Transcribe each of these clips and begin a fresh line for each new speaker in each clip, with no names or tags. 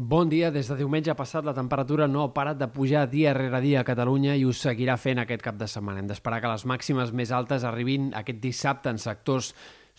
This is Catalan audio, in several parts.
Bon dia. Des de diumenge passat la temperatura no ha parat de pujar dia rere dia a Catalunya i ho seguirà fent aquest cap de setmana. Hem d'esperar que les màximes més altes arribin aquest dissabte en sectors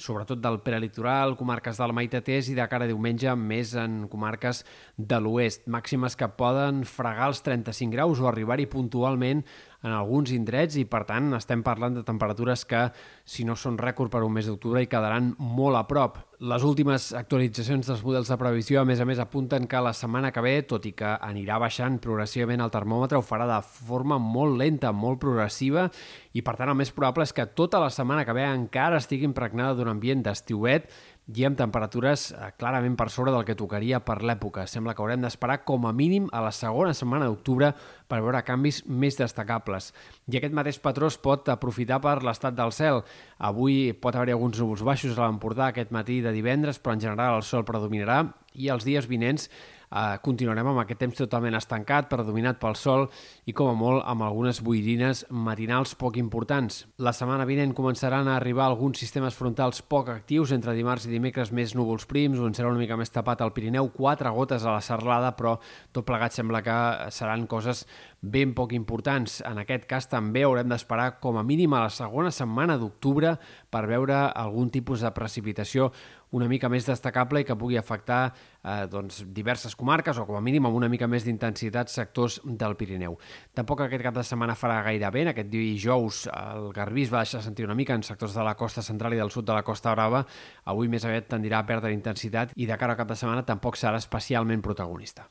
sobretot del prelitoral, comarques del Maitatès i de cara a diumenge més en comarques de l'oest. Màximes que poden fregar els 35 graus o arribar-hi puntualment en alguns indrets i, per tant, estem parlant de temperatures que, si no són rècord per un mes d'octubre, hi quedaran molt a prop. Les últimes actualitzacions dels models de previsió, a més a més, apunten que la setmana que ve, tot i que anirà baixant progressivament el termòmetre, ho farà de forma molt lenta, molt progressiva, i, per tant, el més probable és que tota la setmana que ve encara estigui impregnada d'un ambient d'estiuet i amb temperatures eh, clarament per sobre del que tocaria per l'època. Sembla que haurem d'esperar com a mínim a la segona setmana d'octubre per veure canvis més destacables. I aquest mateix patró es pot aprofitar per l'estat del cel. Avui pot haver-hi alguns núvols baixos a l'Empordà aquest matí de divendres, però en general el sol predominarà i els dies vinents eh, continuarem amb aquest temps totalment estancat, predominat pel sol i com a molt amb algunes boirines matinals poc importants. La setmana vinent començaran a arribar alguns sistemes frontals poc actius, entre dimarts i dimecres més núvols prims, on serà una mica més tapat al Pirineu, quatre gotes a la serralada, però tot plegat sembla que seran coses ben poc importants. En aquest cas també haurem d'esperar com a mínim a la segona setmana d'octubre per veure algun tipus de precipitació una mica més destacable i que pugui afectar eh, doncs, diverses comarques o com a mínim amb una mica més d'intensitat sectors del Pirineu. Tampoc aquest cap de setmana farà gaire vent. Aquest dijous el Garbí es va deixar sentir una mica en sectors de la costa central i del sud de la costa brava. Avui més aviat tendirà a perdre intensitat i de cara al cap de setmana tampoc serà especialment protagonista.